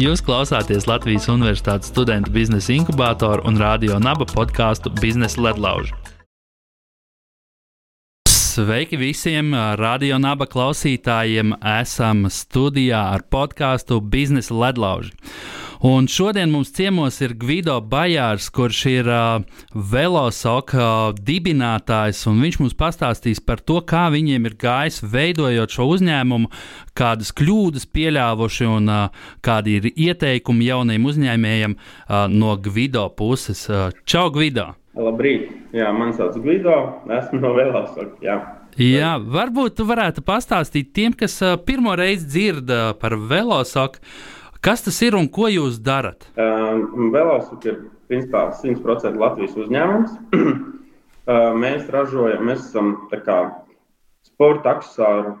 Jūs klausāties Latvijas Universitātes studentu biznesa inkubātoru un radio naba podkāstu Biznesa ledlauži. Sveiki visiem radio naba klausītājiem! Esam studijā ar podkāstu Biznesa ledlauži. Un šodien mums ciemos ir Gvido Bajārs, kurš ir uh, Velosoka uh, dibinātājs, un viņš mums pastāstīs par to, kā viņiem ir gājis veidojot šo uzņēmumu, kādas kļūdas pieļāvuši un uh, kādi ir ieteikumi jauniem uzņēmējiem uh, no Gvido puses. Uh, čau, Gvido! Labrīt! Jā, man sauc Gvido, esmu no Velosoka. Jā. Jā, varbūt tu varētu pastāstīt tiem, kas pirmo reizi dzird par Velosoku. Kas tas ir un ko jūs darat? Um, Velosip ir principā 100% Latvijas uzņēmums. uh, mēs ražojam, mēs esam kā, sporta aksesuāru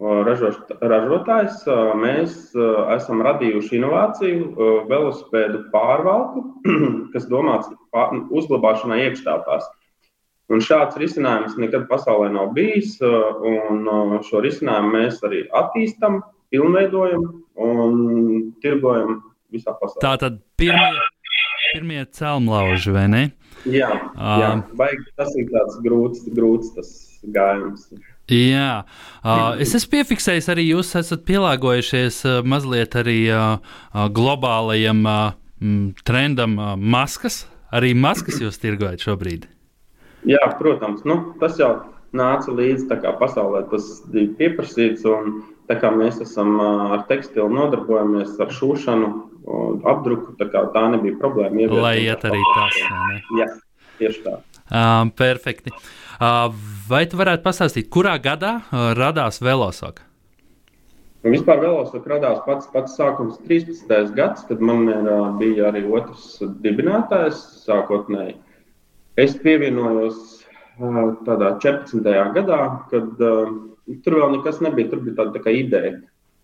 ražotājs. Uh, mēs uh, esam radījuši inovāciju, uh, velosipēdu pārvalku, kas domāts pār, uzglabāšanai iekštelpās. Un šāds risinājums nekad pasaulē nav bijis, un šo risinājumu mēs arī attīstām, pilnveidojam un tirgojam visā pasaulē. Tā tad pirmie, pirmie celmlauži, vai ne? Jā, jā. Um, baigi, tas ir tāds grūts, grūts tas gājums. Jā, uh, es esmu piefiksējis, arī jūs esat pielāgojušies uh, mazliet arī uh, globālajam uh, trendam, uh, maskas. Arī maskas jūs tirgojat šobrīd. Jā, protams, nu, tas jau nāca līdzi pasaulē, tas bija pieprasīts. Un, kā mēs esam ar tekstilu nodarbojamies ar šūšanu, apdruku, tā, tā nebija problēma. Ieviet, Lai iet arī tas. Jā, tieši tā. Uh, perfekti. Uh, vai tu varētu pastāstīt, kurā gadā uh, radās Velosaka? Un vispār Velosaka radās pats, pats sākums 13. gads, kad man ir, bija arī otrs dibinātājs sākotnēji. Es pievienojos tādā 14. gadā, kad tur vēl nekas nebija, tur bija tāda tā ideja.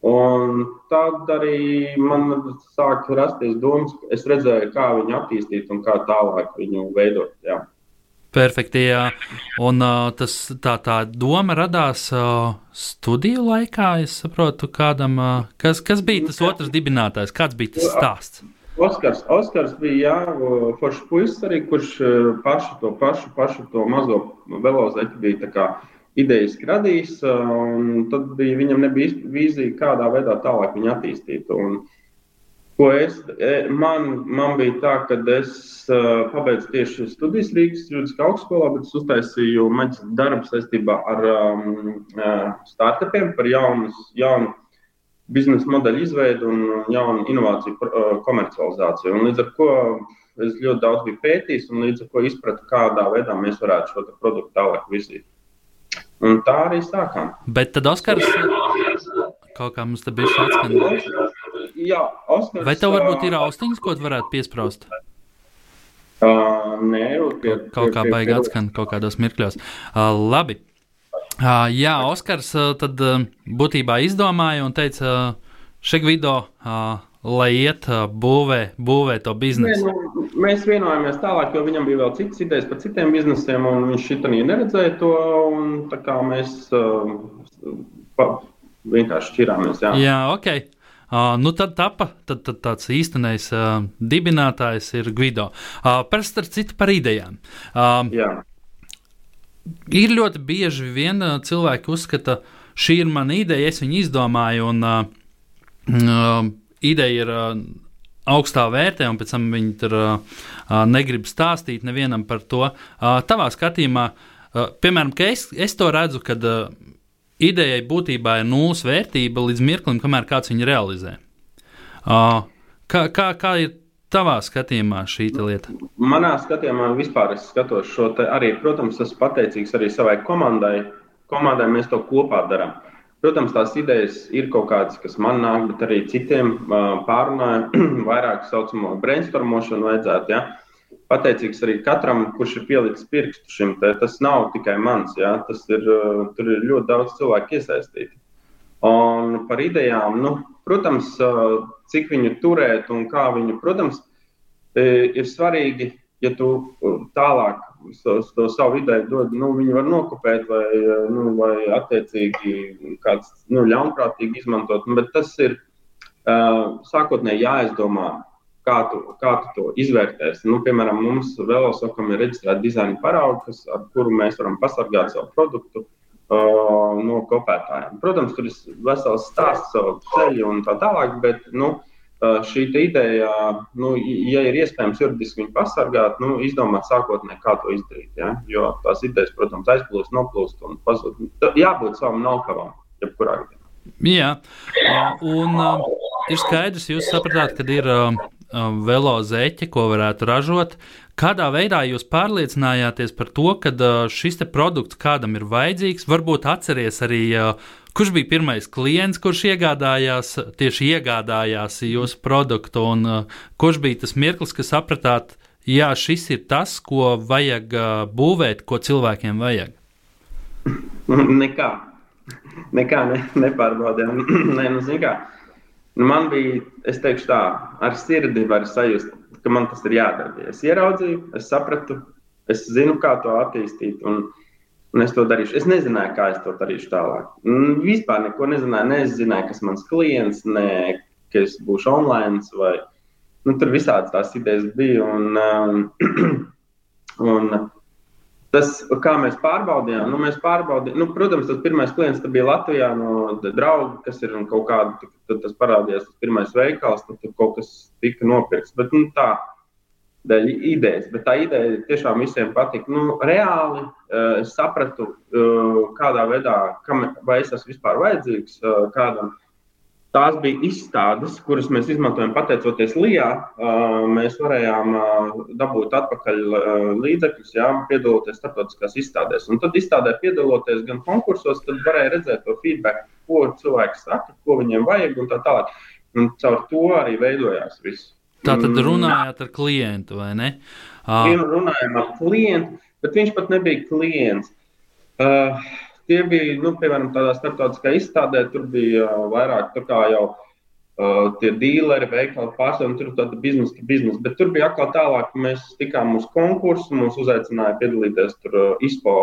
Un tad arī man sāka rasties domas, es redzēju, kā viņu attīstīt un kā tālāk viņu veidot. Jā. Perfekti. Jā. Un uh, tas, tā, tā doma radās uh, studiju laikā. Es saprotu, kādam, uh, kas, kas bija tas otrs dibinātājs, kāds bija tas stāsts. Oskars, Oskars bija jā, foršs puisis arī, kurš pašu to pašu, pašu to mazo velozeķi bija idejas radījis, un tad bija, viņam nebija vīzija, kādā veidā tālāk viņu attīstīt. Un, ko es, e, man, man bija tā, ka es pabeidzu tieši studijas Rīgas juridiskā augstskolā, bet es uztaisīju maģistra darbu saistībā ar um, startupiem par jaunu, jaunu biznesa modeļu izveidu un jaunu inovāciju komercializāciju. Un līdz ar to es ļoti daudz biju pētījis un līdz ar to izpratu, kādā veidā mēs varētu šo produktu tālāk vizīt. Un tā arī sākām. Bet tad Oskars kaut kā mums te bija šāds skan. Jā, Oskars. Vai tev varbūt ir austiņas, ko tu varētu piesprāst? Uh, nē, pie, kaut, kā baigi atskan kaut kādos mirkļos. Uh, labi. Uh, jā, Oskars uh, tad uh, būtībā izdomāja un teica, uh, šeit video, uh, lai iet uh, būvē, būvē to biznesu. Nē, nu, mēs vienojāmies tālāk, jo viņam bija vēl citas idejas par citiem biznesiem, un viņš šitā neredzēja to. Mēs uh, pa, vienkārši šķirāmies. Jā, jā ok. Uh, nu tad, tapa, tad, tad tāds īstenais uh, dibinātājs ir Gvido. Uh, par starp citu par idejām. Uh, jā. Ir ļoti bieži vien cilvēki uzskata, šī ir mana ideja, es viņu izdomāju, un uh, ideja ir. Uh, augstā vērtē, un pēc tam viņi tur uh, negrib stāstīt nevienam par to. Uh, tavā skatījumā, uh, piemēram, es, es to redzu, kad uh, idejai būtībā ir nulles vērtība līdz mirklim, kamēr kāds viņu realizē. Uh, kā, kā, kā ir tavā skatījumā šī lieta? Manā skatījumā vispār es skatos šo te arī, protams, esmu pateicīgs arī savai komandai. Komandai mēs to kopā darām. Protams, tās idejas ir kaut kādas, kas man nāk, bet arī citiem pārunāja vairāk saucamo brainstormošanu vajadzētu. Ja? Pateicīgs arī katram, kurš ir pielicis pirkstu šim. Te. Tas nav tikai mans, ja? tas ir, tur ir ļoti daudz cilvēku iesaistīti. Un par idejām, nu, protams, cik viņu turēt un kā viņu, protams, ir svarīgi, ja tu tālāk to, to savu ideju dod, nu, viņi var nokopēt vai, nu, vai attiecīgi kāds nu, ļaunprātīgi izmantot. Bet tas ir sākotnēji jāizdomā, kā tu, kā tu to izvērtēsi. Nu, piemēram, mums Velosokam ir reģistrēta dizaina parauga, ar kuru mēs varam pasargāt savu produktu uh, no kopētājiem. Protams, tur ir vesels stāsts, savu ceļu un tā tālāk, bet nu, šī ideja, nu, ja ir iespējams juridiski viņu pasargāt, nu, izdomāt sākotnēji, kā to izdarīt. Ja? Jo tās idejas, protams, aizplūst, noplūst un pazūd. Jābūt savam naukavam, jebkurā gadījumā. Jā, un uh, ir skaidrs, jūs sapratāt, ka ir uh, velo zeķi, ko varētu ražot. Kādā veidā jūs pārliecinājāties par to, ka uh, šis produkts kādam ir vajadzīgs? Varbūt atceries arī, uh, kurš bija pirmais klients, kurš iegādājās, tieši iegādājās jūsu produktu, un uh, kurš bija tas mirklis, kad sapratāt, jā, šis ir tas, ko vajag būvēt, ko cilvēkiem vajag? Nekā. Nekā ne, nepārbaudījām. Nē, nu, kā, nu, man bija, es teikšu tā, ar sirdi var sajust, ka man tas ir jādara. Es ieraudzīju, es sapratu, es zinu, kā to attīstīt. Un, un es to darīšu. Es nezināju, kā es to darīšu tālāk. Vispār neko nezināju. Ne es zināju, kas mans klients, ne ka es būšu online. Vai, nu, tur visādas tās idejas bija. Un, um, un, Tas, kā mēs pārbaudījām, nu, mēs pārbaudījām, nu, protams, tas pirmais klients bija Latvijā no drauga, kas ir kaut kāda, tad tas parādījās, tas pirmais veikals, tad tur kaut kas tika nopirkts. Bet nu, tā dēļ idejas, bet tā ideja tiešām visiem patika. Nu, reāli uh, es sapratu, uh, kādā veidā, kam, vai es esmu vispār vajadzīgs uh, kādam. Tās bija izstādes, kuras mēs izmantojam pateicoties LIBā. Mēs varējām dabūt atpakaļ līdzekļus, jā, piedaloties starptautiskās izstādēs. Un tad izstādē piedaloties gan konkursos, tad varēja redzēt to feedback, ko cilvēki saka, ko viņiem vajag un tā tālāk. Un caur to arī veidojās viss. Tā tad mm. runājāt ar klientu, vai ne? Runājām ar klientu, bet viņš pat nebija klients. Uh, tie bija, nu, piemēram, tādā starptautiskā izstādē, tur bija uh, vairāk tā kā jau uh, tie dīleri, veikali pārstāvji, tur bija tāda biznesa, biznesa. Bet tur bija atkal tālāk, mēs tikām uz konkursu, mums uzaicināja piedalīties tur uh, ISPO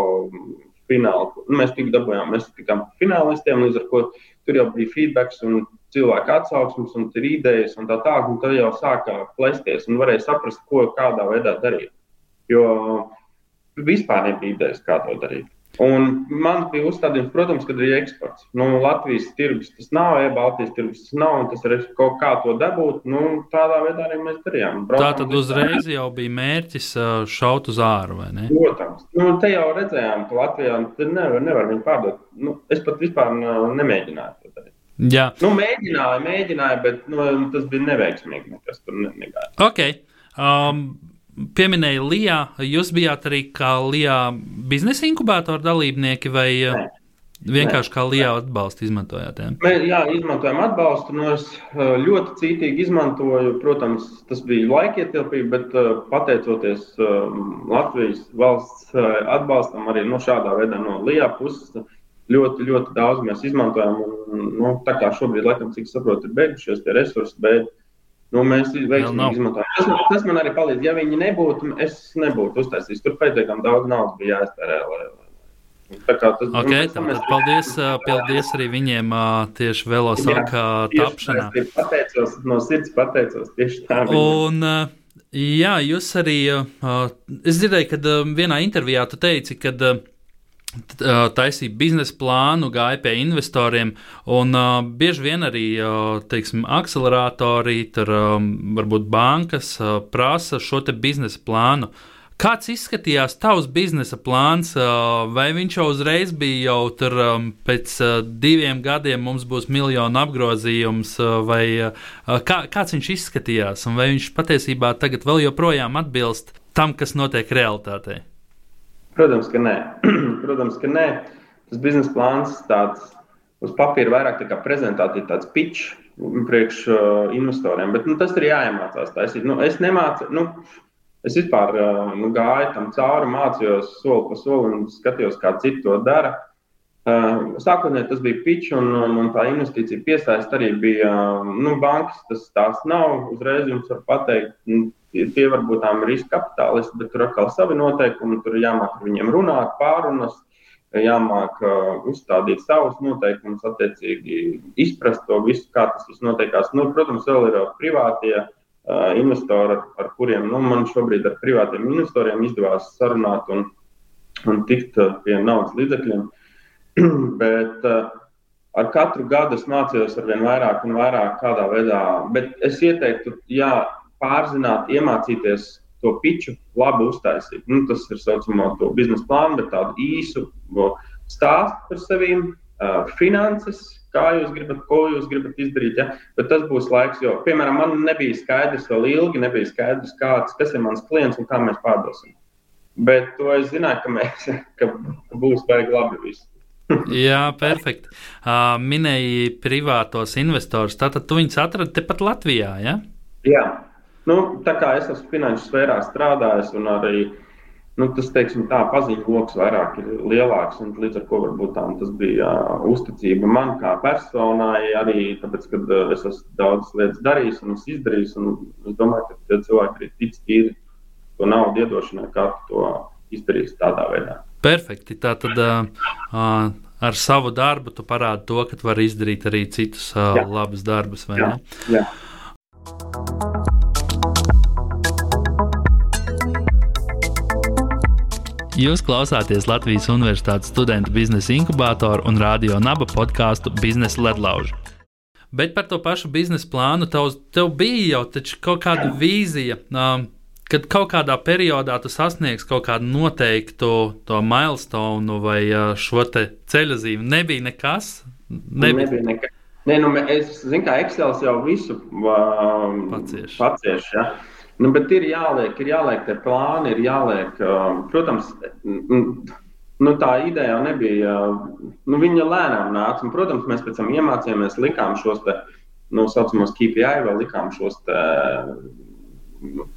finālu. Nu, mēs tik dabūjām, mēs tikām finālistiem, līdz ar to tur jau bija feedbacks un cilvēku atsauksmes un ir idejas un tā tālāk. Un tad jau sākā plēsties un varēja saprast, ko kādā veidā darīt. Jo vispār nebija idejas, kā to darīt. Un man bija uzstādījums, protams, kad ir eksports. Nu, Latvijas tirgus tas nav, ja Baltijas tirgus tas nav, un tas ir kaut kā to dabūt. Nu, tādā veidā arī mēs darījām. Braucām Tā tad uzreiz jau bija mērķis šaut uz āru, vai ne? Protams. Nu, te jau redzējām, ka Latvijā nevar, nevar viņu pārdot. Nu, es pat vispār nemēģināju to darīt. Jā. Nu, mēģināju, mēģināju, bet nu, tas bija neveiksmīgi. Nekas tur negāja. Okay. Um, pieminēja Lijā. Jūs bijāt arī kā Lijā biznesa inkubātora dalībnieki vai Nē. vienkārši kā Lijā atbalstu izmantojāt? Jā, Mēs, jā izmantojam atbalstu. Nu, es ļoti cītīgi izmantoju. Protams, tas bija laikietilpīgi, bet pateicoties Latvijas valsts atbalstam arī no šādā veidā no Lijā puses. Ļoti, ļoti daudz mēs izmantojam. Un, nu, tā kā šobrīd, laikam, cik saprotu, ir beigušies tie resursi, bet uh, Nu, mēs veiksmīgi izmantojam. Tas, tas man arī palīdz. Ja viņi nebūtu, es nebūtu uztaisījis. Tur pietiekami daudz naudas bija jāiztērē. Lai, Tā kā tas okay, tam, mēs... paldies, paldies arī viņiem tieši velosaka tapšanā. Pateicos, no sirds pateicos tieši tā. Un, jā, jūs arī, es dzirdēju, kad vienā intervijā tu teici, kad taisīja biznesa plānu, gāja pie investoriem, un uh, bieži vien arī uh, teiksim, akceleratori, tur um, varbūt bankas uh, prasa šo biznesa plānu. Kāds izskatījās tavs biznesa plāns, uh, vai viņš jau uzreiz bija jau tur um, pēc uh, diviem gadiem mums būs miljonu apgrozījums, uh, vai kā, kāds viņš izskatījās, un vai viņš patiesībā tagad vēl joprojām atbilst tam, kas notiek realitātei? Protams, ka nē. Protams, ka nē. Tas biznesa plāns tāds uz papīra vairāk tā kā prezentācija, tāds pitch priekš uh, investoriem. Bet nu, tas ir jāiemācās. Taisīt. Nu, es nemācu, nu, es vispār uh, nu, gāju tam cauri, mācījos soli pa solim skatījos, kā citi to dara. Uh, sākotnēji tas bija pitch, un, un, un tā investīcija piesaist arī bija uh, nu, bankas. Tas tās nav. Uzreiz jums var pateikt, nu, Tie, tie varbūt tām riska kapitālisti, bet tur atkal savi noteikumi, tur jāmāk ar viņiem runāt, pārunas, jāmāk uh, uzstādīt savus noteikumus, attiecīgi izprast to visu, kā tas viss notiekās. Nu, protams, vēl ir privātie uh, investori, ar, ar kuriem nu, man šobrīd ar privātiem investoriem izdevās sarunāt un, un tikt pie naudas līdzekļiem. Bet uh, ar katru gadu es mācījos ar vien vairāk un vairāk kādā veidā. Bet es ieteiktu, jā, pārzināt, iemācīties to piču labi uztaisīt. Nu, tas ir saucamā to biznesa plānu, bet tādu īsu stāstu par sevi, uh, finanses, kā jūs gribat, ko jūs gribat izdarīt. Ja? Bet tas būs laiks, jo, piemēram, man nebija skaidrs vēl ilgi, nebija skaidrs, kāds, kas ir mans klients un kā mēs pārdosim. Bet to es zināju, ka, mēs, ka būs baigi labi viss. Jā, perfekti. Uh, minēji privātos investors. Tātad tu viņus atradi tepat Latvijā, ja? Jā, Nu, tā kā es esmu finanšu sfērā strādājis, un arī nu, tas teiksim, tā, paziņu lokus vairāk ir lielāks, un līdz ar to varbūt tā, tas bija uh, uzticība man kā personai, arī tāpēc, ka uh, es esmu daudzas lietas darījis un izdarījis. Un es domāju, ka tie cilvēki arī tic tīri to naudu iedošanai, kā to izdarīsi tādā veidā. Perfekti. Tā tad uh, uh, ar savu darbu tu parādi to, ka tu vari izdarīt arī citus uh, labus darbus. Jā, jā. Jūs klausāties Latvijas Universitātes studentu biznesa inkubātoru un radio naba podkāstu Biznesa ledlaužu. Bet par to pašu biznesa plānu tev, tev bija jau kaut kāda vīzija, um, kad kaut kādā periodā tu sasniegsi kaut kādu noteiktu to milestone vai uh, šo ceļa zīmi. Nebija nekas. Nebija, nebija nekas. Nē, nu, es zinu, ka Excel jau visu um, pacieš. pacieš ja? Nu, bet ir jāliek, ir jāliek tie plāni, ir jāliek, uh, protams, nu, tā ideja nebija. Uh, nu, viņa lēnām nāca, un, protams, mēs pēc tam iemācījāmies, likām šos te, nu, saucamos KPI, vai likām šos te, uh,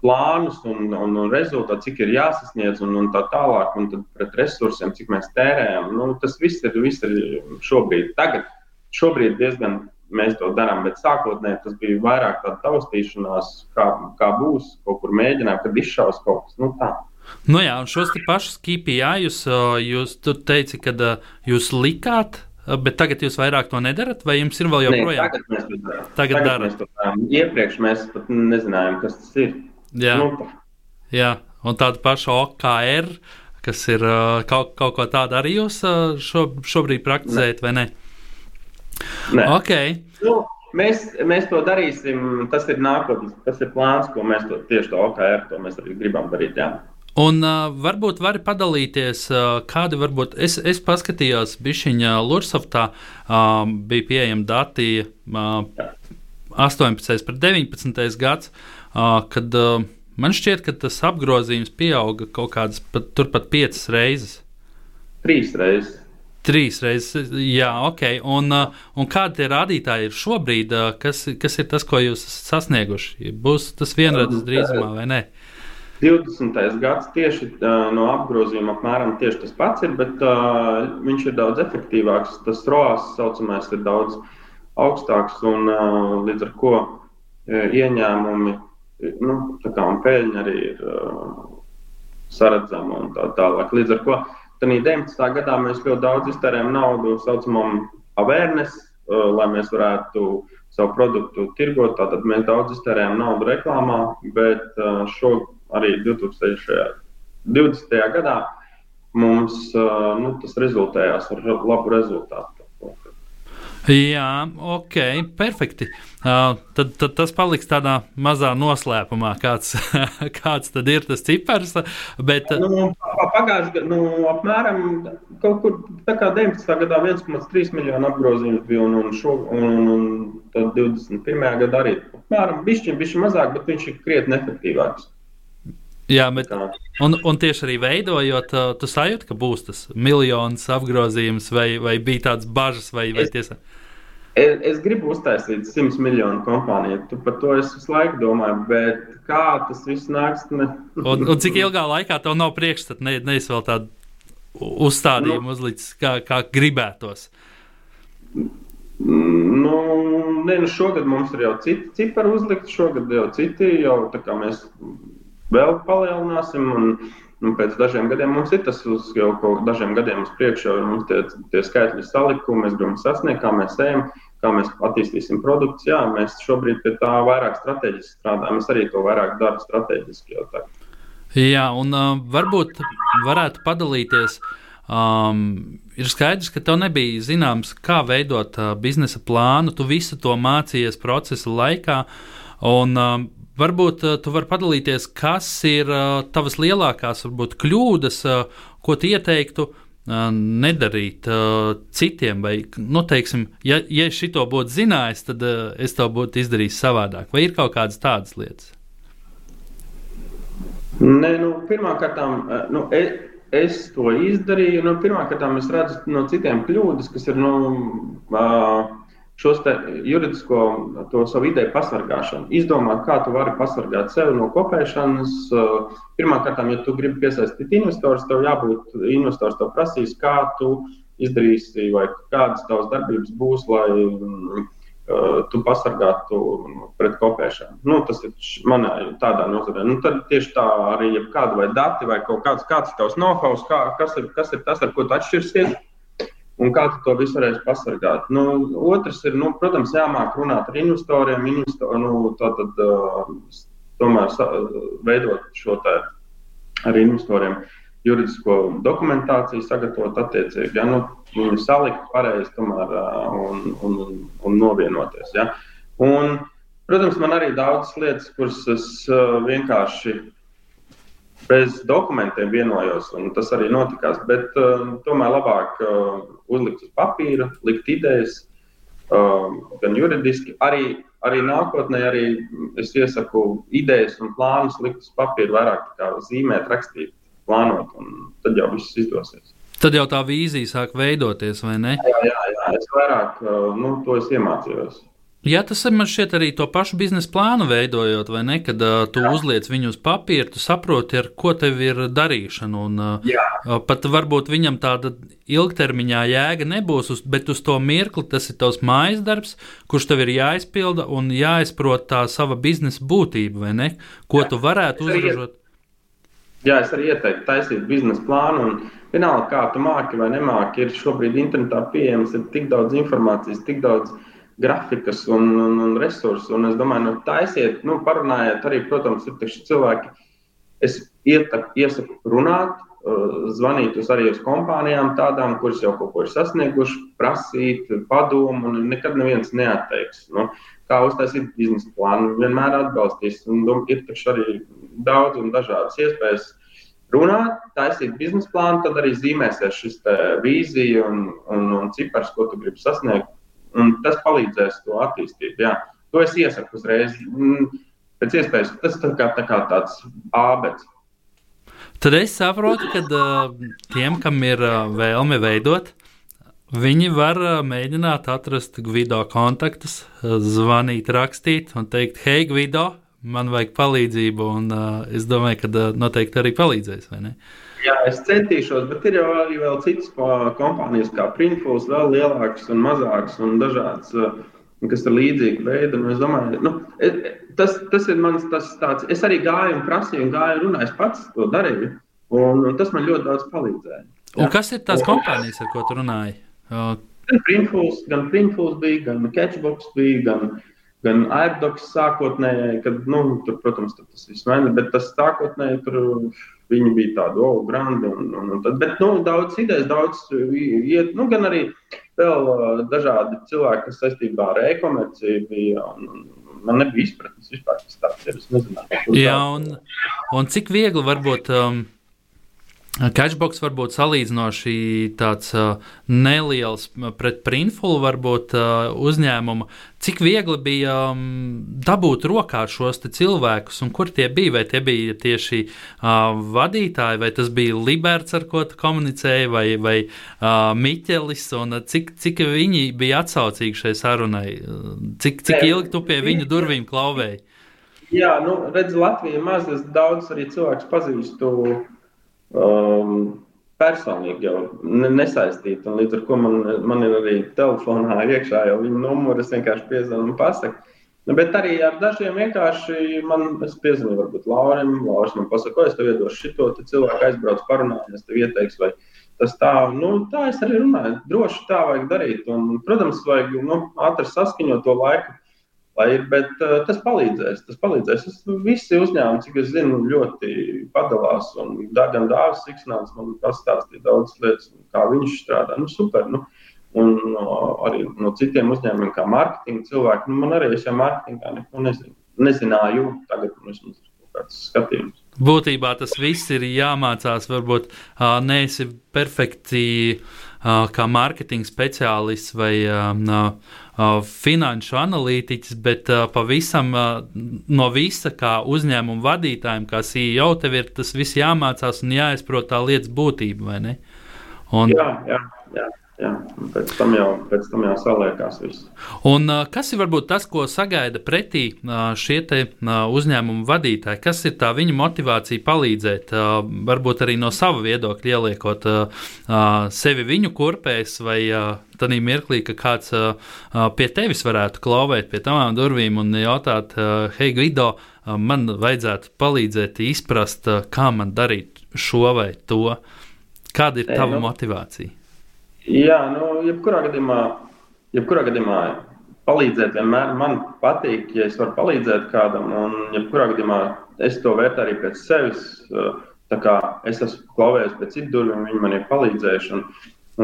plānus un, un, un rezultātu, cik ir jāsasniedz, un, un tā tālāk, un pret resursiem, cik mēs tērējam. Nu, tas viss ir, viss ir šobrīd. Tagad, šobrīd diezgan mēs to darām. Bet sākotnēji tas bija vairāk tāda taustīšanās, kā, kā būs, kaut kur mēģinājām, kad izšaus kaut kas nu, tāds. Nu jā, un šos pašus KPI jūs, jūs teicat, ka jūs likāt, bet tagad jūs vairāk to nedarat, vai jums ir vēl joprojām? Tagad mēs to darām. Tagad, tagad darām. mēs to darām. Iepriekš mēs pat nezinājām, kas tas ir. Jā, nu, jā. un tāda paša OKR, kas ir kaut, kaut ko tādu arī jūs šo, šobrīd praktizējat, ne. vai ne? Nē. Okay. Nu, mēs, mēs to darīsim. Tas ir nākotnes, tas ir plāns, ko mēs to, tieši to OKR to mēs arī gribam darīt. Jā. Un uh, varbūt vari padalīties, uh, kādi varbūt es, es paskatījos, bišķiņā Lursoftā uh, bija pieejami dati uh, 18. pret 19. gads, uh, kad uh, man šķiet, ka tas apgrozījums pieauga kaut kādas pat, turpat piecas reizes. Trīs reizes. Trīs reizes, jā, ok. Un, uh, un kādi tie rādītāji ir šobrīd? Uh, kas, kas ir tas, ko jūs esat sasnieguši? Būs tas vienredzes drīzumā vai ne? 20. gads tieši uh, no apgrozījuma apmēram tieši tas pats ir, bet uh, viņš ir daudz efektīvāks. Tas ROAS saucamais ir daudz augstāks un uh, līdz ar ko uh, ieņēmumi nu, un peļņa arī ir uh, saredzama un tā tālāk. Līdz ar ko Tad 19. gadā mēs ļoti daudz iztērējam naudu saucamam awareness, lai mēs varētu savu produktu tirgot. Tātad mēs daudz iztērējam naudu reklāmā, bet šo arī 2020. gadā mums nu, tas rezultējās ar labu rezultātu. Jā, ok, perfekti. Uh, tad, tad tas paliks tādā mazā noslēpumā, kāds, kāds tad ir tas cipars. Bet, nu, Pagājušajā gadā, nu, apmēram kur tā kā 19. gadā 1,3 miljonu apgrozījums bija, un, un, šo, un, un tad 21. gadā arī apmēram bišķiņ, bišķiņ mazāk, bet viņš ir krietni efektīvāks. Jā, bet, un, un tieši arī veidojot, tu sajūti, ka būs tas miljonus apgrozījums, vai, vai bija tādas bažas, vai, vai tiesa? Es, es gribu uztaisīt 100 miljonu kompāniju. Tu par to es visu laiku domāju, bet kā tas viss nāks? Ne? un, un cik ilgā laikā tev nav priekšstata, ne, nevis vēl tādu uzstādījumu nu, uzlicis, kā, kā gribētos? Nu, ne, nu šogad mums ir jau citi cipari uzlikti, šogad jau citi, jau tā kā mēs vēl palielināsim. Un, Nu, pēc dažiem gadiem mums ir tas uz jau kaut dažiem gadiem uz priekšu, jau mums tie, tie skaitļi salikt, ko mēs gribam sasniegt, kā mēs ejam, kā mēs attīstīsim produktus. Jā, mēs šobrīd pie tā vairāk strateģiski strādājam. Es arī to vairāk daru strateģiski jau tagad. Jā, un uh, varbūt varētu padalīties. Um, ir skaidrs, ka tev nebija zināms, kā veidot uh, biznesa plānu. Tu visu to mācījies procesa laikā. Un, uh, Varbūt uh, tu vari padalīties, kas ir uh, tavas lielākās varbūt, kļūdas, uh, ko tu ieteiktu nedarīt citiem. Vai, nu, teiksim, ja, ja šito būtu zinājis, tad es to būtu izdarījis savādāk. Vai ir kaut kādas tādas lietas? Nē, nu, pirmkārt, nu, es, es to izdarīju. Nu, pirmkārt, es redzu no citiem kļūdas, kas ir. Nu, uh, šos juridisko savu ideju pasargāšanu, izdomāt, kā tu vari pasargāt sevi no kopēšanas. Pirmkārt, ja tu gribi piesaistīt investorus, tev jābūt investors, tev prasīs, kā tu izdarīsi vai kādas tavas darbības būs, lai uh, tu pasargātu pret kopēšanu. Nu, tas ir manā tādā nozarē. Nu, tad tieši tā arī kāda vai dati vai kaut kāds, kāds tavs know-how, kā, kas, ir, kas ir tas, ar ko tu atšķirsies Un kā tu to visu varēsi pasargāt? Nu, otrs ir, nu, protams, jāmāk runāt ar investoriem. Investor, nu, tātad, uh, tomēr veidot šo tā ar investoriem juridisko dokumentāciju, sagatavot attiecīgi, ja, nu, viņu salikt pareizi tomēr, uh, un, un, un novienoties. Ja. Un, protams, man arī daudzas lietas, kuras es uh, vienkārši bez dokumentiem vienojos, un tas arī notikās. Bet uh, tomēr labāk uh, uzlikt uz papīra, likt idejas, uh, gan juridiski, arī, arī nākotnē. Arī es iesaku idejas un plānus likt uz papīra, vairāk zīmēt, rakstīt, plānot, un tad jau viss izdosies. Tad jau tā vīzija sāk veidoties, vai ne? Jā, jā, jā. es vairāk uh, nu, to es iemācījos. Jā, tas ir man šķiet arī to pašu biznesa plānu veidojot, vai ne? Kad uh, tu Jā. uzliec viņu uz papīra, tu saproti, ar ko tev ir darīšana. Un, uh, pat varbūt viņam tāda ilgtermiņā jēga nebūs, uz, bet uz to mirkli tas ir tavs mājas darbs, kurš tev ir jāizpilda un jāizprot tā sava biznesa būtība, vai ne? Ko Jā. tu varētu uzražot. Jā, es arī ieteiktu taisīt biznesa plānu. Vienalga, kā tu māki vai nemāki, ir šobrīd internetā pieejams tik daudz informācijas, tik daudz informācijas grafikas un, un, un resursu. Un es domāju, nu, taisiet, nu, parunājiet arī, protams, ir cilvēki. Es ietak, iesaku runāt, uh, zvanīt uz arī uz kompānijām, tādām, kuras jau kaut ko ir sasnieguši, prasīt padomu, un nekad neviens neatteiks. Nu, kā uztaisīt biznesa plānu, vienmēr atbalstīs. Un ir taču arī daudz un dažādas iespējas runāt, taisīt biznesa plānu, tad arī zīmēsies šis vīzija un, un, un cipars, ko tu gribi sasniegt un tas palīdzēs to attīstīt. Jā. To es iesaku uzreiz. Mm, pēc iespējas tas tā kā, tā kā tāds ābeks. Tad es saprotu, ka uh, tiem, kam ir uh, vēlme veidot, viņi var uh, mēģināt atrast Gvido kontaktus, uh, zvanīt, rakstīt un teikt, hei, Gvido, man vajag palīdzību. Un, uh, es domāju, ka uh, noteikti arī palīdzēs. Jā, es centīšos, bet ir jau arī citas kompānijas, kā Printfuls, vēl lielākas un mazākas un dažādas, kas ir līdzīga veida. Nu, es domāju, nu, tas, tas ir mans tas tāds. Es arī gāju un prasīju, un gāju un runāju, es pats to darīju. Un, un tas man ļoti daudz palīdzēja. Un kas ir tās kompānijas, ar ko tu runāji? Gan Printfuls, gan Printfuls bija, gan Catchbox bija, gan, gan AirDocs sākotnēji, kad, nu, tur, protams, tur tas viss maina, bet tas sākotnēji tur Viņi bija tādi oh, grandi. Un, un, un tad, bet nu, daudz idejas, daudz iet, nu, gan arī vēl dažādi cilvēki, kas saistībā ar e-komerciju bija. Un, un, man nebija izpratnes vispār, kas tāds ir. Es nezināju, Jā, un, un cik viegli varbūt. Um, Catchbox varbūt salīdzinoši tāds uh, neliels pret printfulu varbūt uh, uzņēmumu. Cik viegli bija um, dabūt rokā šos cilvēkus, un kur tie bija? Vai tie bija tieši uh, vadītāji, vai tas bija Liberts, ar ko tu komunicēji, vai, vai uh, Miķelis, un uh, cik, cik viņi bija atsaucīgi šai sarunai? Cik, cik ilgi tu pie viņu durvīm klauvēji? Jā, nu, redz, Latvija maz, daudz arī cilvēks pazīstu um, personīgi jau nesaistīti. Līdz ar to man, man ir arī telefonā iekšā jau viņa numurs, vienkārši piezvanīju un pasaku. Bet arī ar dažiem vienkārši man piezvanīja, varbūt Laurim, Lauris man pasaka, es tev iedošu šito, tad cilvēku aizbrauc parunāt, es tev ieteikšu, vai tas tā, nu, tā es arī runāju. Droši tā vajag darīt. Un, protams, vajag nu, ātri saskaņot to laiku. Lai ir, bet uh, tas palīdzēs. Tas palīdzēs. Es, visi uzņēmumi, cik es zinu, ļoti padalās. Un gan Dārzs Siksnāns man pastāstīja daudz lietas, kā viņš strādā. Nu, super. Nu, un no, arī no citiem uzņēmumiem, kā mārketinga cilvēki. Nu, man arī es jau mārketingā neko nezinu. nezināju. Tagad mums ir kaut kāds skatījums. Būtībā tas viss ir jāmācās. Varbūt uh, neesi perfekti kā mārketinga speciālists vai finanšu analītiķis, bet pavisam no visa, kā uzņēmuma vadītājiem, kā CEO, tev ir tas viss jāmācās un jāizprot tā lietas būtība, vai ne? Un, jā, jā, jā. Jā, pēc tam jau, pēc tam jau saliekās viss. Un, kas ir varbūt tas, ko sagaida pretī šie uzņēmumu vadītāji? Kas ir tā viņa motivācija palīdzēt? Varbūt arī no sava viedokļa ieliekot sevi viņu kurpēs vai tādā mirklī, ka kāds pie tevis varētu klauvēt pie tavām durvīm un jautāt, hei, Guido, man vajadzētu palīdzēt izprast, kā man darīt šo vai to. Kāda ir tava nu, motivācija? Jā, nu, jebkurā gadījumā, jebkurā gadījumā palīdzēt vienmēr man patīk, ja es varu palīdzēt kādam, un jebkurā gadījumā es to vērtēju arī pēc sevis. Kā es esmu klauvējies pēc citu durvīm, viņi man ir palīdzējuši. Un,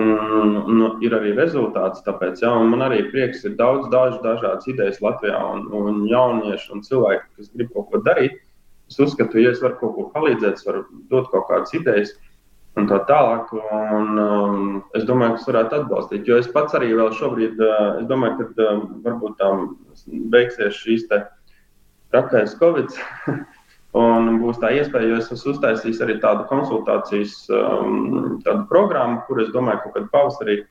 un, un ir arī rezultāts. Tāpēc, ja, man arī prieks, ir daudz dažu, dažādas idejas Latvijā, un, un jaunieši un cilvēki, kas grib kaut ko darīt. Es uzskatu, ja es varu kaut ko palīdzēt, es varu dot kaut kādas idejas un tā tālāk. Un, um, es domāju, ka tas varētu atbalstīt. Jo es pats arī vēl šobrīd, uh, es domāju, ka uh, varbūt tam beigsies šīs trakais Covid. un būs tā iespēja, jo es esmu uztaisījis arī tādu konsultācijas um, tādu programmu, kur es domāju, ka kad pavasarī.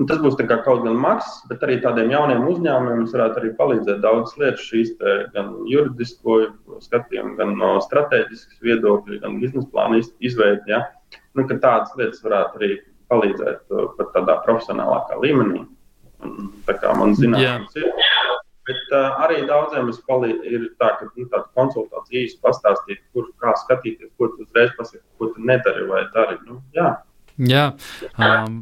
Un tas būs kaut gan maksas, bet arī tādiem jauniem uzņēmumiem varētu arī palīdzēt daudz lietas, šīs te, gan juridisko skatījumu, gan no strateģiskas viedokļa, gan biznesa plāna izveidi. Ja? Nu, ka tādas lietas varētu arī palīdzēt uh, pat tādā profesionālākā līmenī. Un, tā kā man zināms, ir. Bet uh, arī daudziem ir tā, ka nu, tāda konsultācija īsti pastāstīt, kur kā skatīties, ko tu uzreiz pasaki, ko tu nedari vai dari. Nu, jā. jā. Um,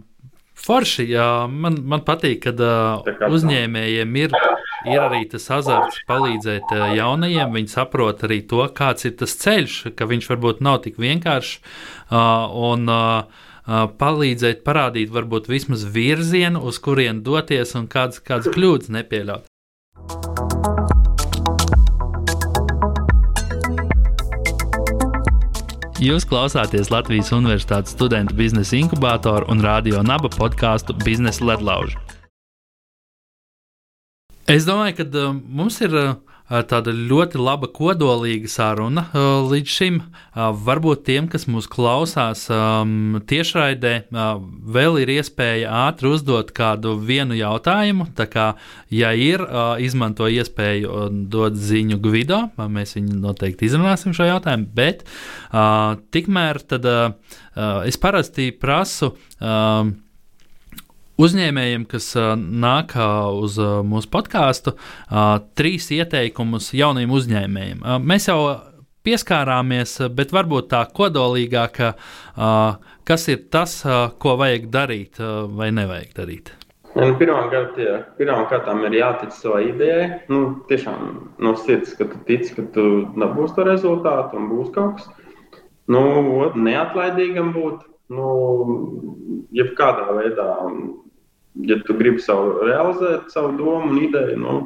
Forši, jā, man, man patīk, kad uh, uzņēmējiem ir, ir arī tas azarts palīdzēt uh, jaunajiem. Viņi saprot arī to, kāds ir tas ceļš, ka viņš varbūt nav tik vienkāršs. Uh, un, palīdzēt, parādīt varbūt vismaz virzienu, uz kurien doties un kādas, kādas kļūdas nepieļaut. Jūs klausāties Latvijas Universitātes studentu biznesa inkubātoru un radio naba podkāstu Biznesa ledlauži. Es domāju, ka uh, mums ir uh, tāda ļoti laba kodolīga saruna līdz šim. Varbūt tiem, kas mūs klausās tiešraidē, vēl ir iespēja ātri uzdot kādu vienu jautājumu. Tā kā, ja ir, izmanto iespēju dot ziņu Gvido, mēs viņu noteikti izrunāsim šo jautājumu, bet tikmēr tad es parasti prasu uzņēmējiem, kas nāk uz mūsu podkāstu, trīs ieteikumus jauniem uzņēmējiem. Mēs jau pieskārāmies, bet varbūt tā kodolīgāk, kas ir tas, ko vajag darīt vai nevajag darīt. Nu, Pirmkārt, pirmkārt, ir jātic savai idejai. Nu, tiešām no sirds, ka tu tici, ka tu dabūsi to rezultātu un būs kaut kas. Nu, neatlaidīgam būt, nu, jebkādā veidā ja tu gribi savu realizēt, savu domu un ideju. Nu,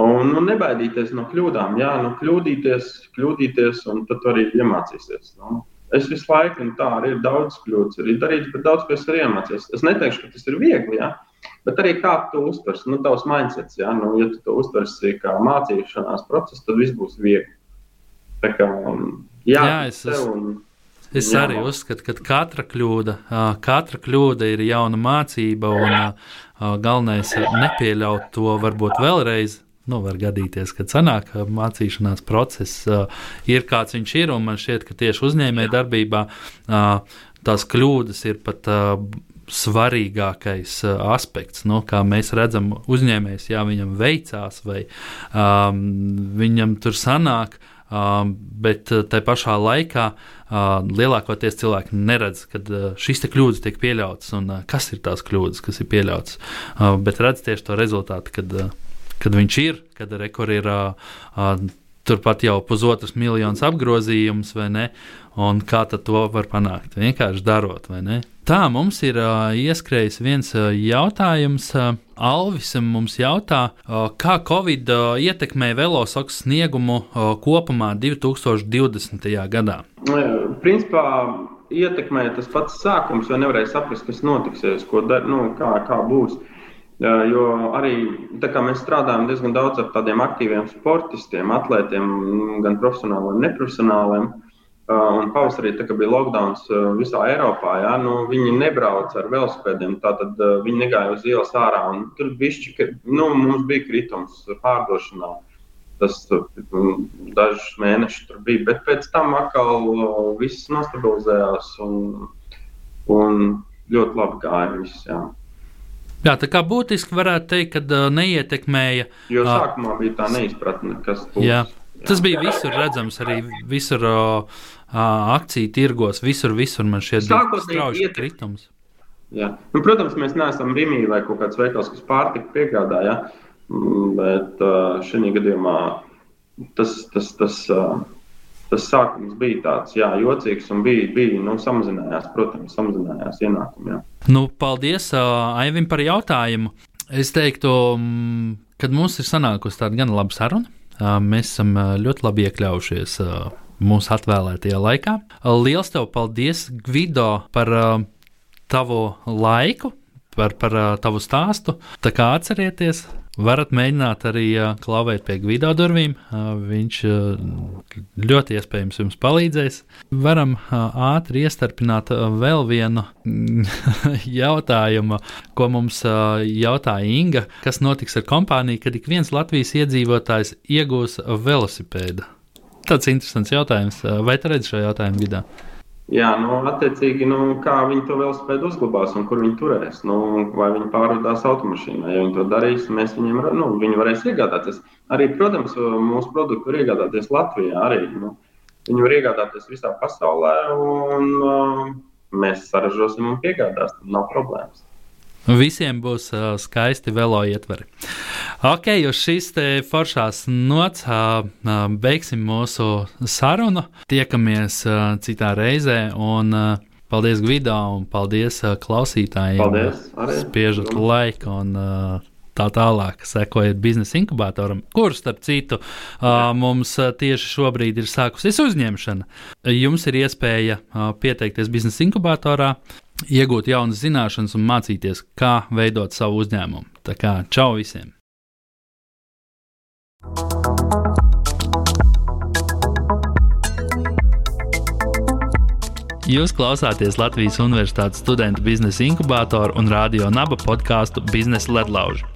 Un nu, nebaidīties no kļūdām. Jā, nu, kļūdīties, kļūdīties, un tad arī iemācīties. Nu, es visu laiku, un tā arī ir daudz kļūdas, arī darīts, bet daudz ko es arī iemācījos. Es neteikšu, ka tas ir viegli, jā, bet arī kā tu uztversi, nu, tavs mindsets. Jā, nu, ja tu to uztversi kā mācīšanās procesu, tad viss būs viegli. Tā kā, jā, jā es esmu. Es Jā. arī uzskatu, ka katra kļūda, katra kļūda ir jauna mācība, un galvenais ir nepieļaut to varbūt vēlreiz. Nu, var gadīties, ka sanāk, mācīšanās process uh, ir kāds viņš ir, man šķiet, ka tieši uzņēmējdarbībā uh, tās kļūdas ir pat uh, svarīgākais uh, aspekts. Nu, kā mēs redzam, uzņēmējs, jā, viņam veicās, vai um, viņam tur sanāk, um, bet uh, tai pašā laikā uh, lielākoties cilvēki neredz, ka šīs kļūdas tiek pieļautas un kas ir tās kļūdas, kas ir pieļautas. Bet redz tieši to rezultātu, kad, kad viņš ir, kad rekur ir. Turpat jau pusotras miljonus apgrozījums, vai ne? Un kā to var panākt? Vienkārši darot, vai ne? Tā mums ir uh, ieskrējis viens uh, jautājums. Uh, Alvis mums jautā, uh, kā Covid uh, ietekmē velosoks sniegumu uh, kopumā 2020. gadā? Principā ietekmē tas pats sākums, jo nevarēja saprast, kas notiksies, ko dar, nu, kā, kā būs. Uh, jo arī mēs strādājam diezgan daudz ar tādiem aktīviem sportistiem, atlētiem, gan profesionāliem, gan neprofesionāliem. Un pavasarī, kad bija lockdown visā Eiropā, ja, nu, viņi nebrauca ar velosipēdiem. Tātad uh, viņi negāja uz ielas ārā. Tur bišķi, nu, mums bija kritums pārdošanā. Tas dažus mēnešus tur bija. Bet pēc tam atkal viss nostabilizējās un, un ļoti labi gāja. Viss, jā. Jā, tā kā būtiski varētu teikt, ka neietekmēja. Jo sākumā bija tā neizpratne, kas būs. Jā. Tas bija visur redzams, arī visur uh, akciju tirgos, visur, visur man bija strauji kritums. Jā. Nu, protams, mēs neesam Rīgā vai kaut kāds veikals, kas pārtika piegādā, ja? Mm, bet uh, šajā gadījumā tas, tas, tas, uh, tas sākums bija tāds jā, jocīgs un bija, bija nu, samazinājās, protams, samazinājās ienākumi. Jā. Nu, paldies uh, Aivim par jautājumu. Es teiktu, ka mums ir sanākusi tāda gan laba saruna. Mēs esam ļoti labi iekļaujušies mūsu atvēlētajā laikā. Lielas tev paldies, Gvido, par tavu laiku, par, par tavu stāstu. Tā kā atcerieties, varat mēģināt arī klauvēt pie Gvido durvīm. Viņš ļoti iespējams jums palīdzēs. Varam ātri iestarpināt vēl vienu jautājumu, ko mums jautāja Inga. Kas notiks ar kompāniju, kad ik viens Latvijas iedzīvotājs iegūs velosipēdu? Tāds interesants jautājums. Vai tu redzi šo jautājumu vidā? Jā, nu, attiecīgi, nu, kā viņi to velospēdu uzglabās un kur viņi turēs. Nu, vai viņi pārvadās automašīnā. Ja viņi to darīs, mēs viņiem nu, viņi varēs iegādāties. Arī, protams, mūsu produktu var iegādāties Latvijā. Arī, nu, viņi var iegādāties visā pasaulē, un uh, mēs saražosim un piegādāsim. Nav problēmas. Visiem būs uh, skaisti velo ietveri. Ok, uz šīs foršās nots uh, beigsim mūsu sarunu. Tiekamies uh, citā reizē. Un, uh, paldies Gvidā un paldies uh, klausītājiem. Paldies! Arī. Spiežat laiku un uh, tā tālāk, sekojiet biznesa inkubatoram, kurš, starp citu, mums tieši šobrīd ir sākusies uzņemšana. Jums ir iespēja pieteikties biznesa inkubatorā, iegūt jaunas zināšanas un mācīties, kā veidot savu uzņēmumu. Tā kā čau visiem! Jūs klausāties Latvijas Universitātes studentu biznesa inkubatoru un radio naba podkāstu Biznesa ledlaužu.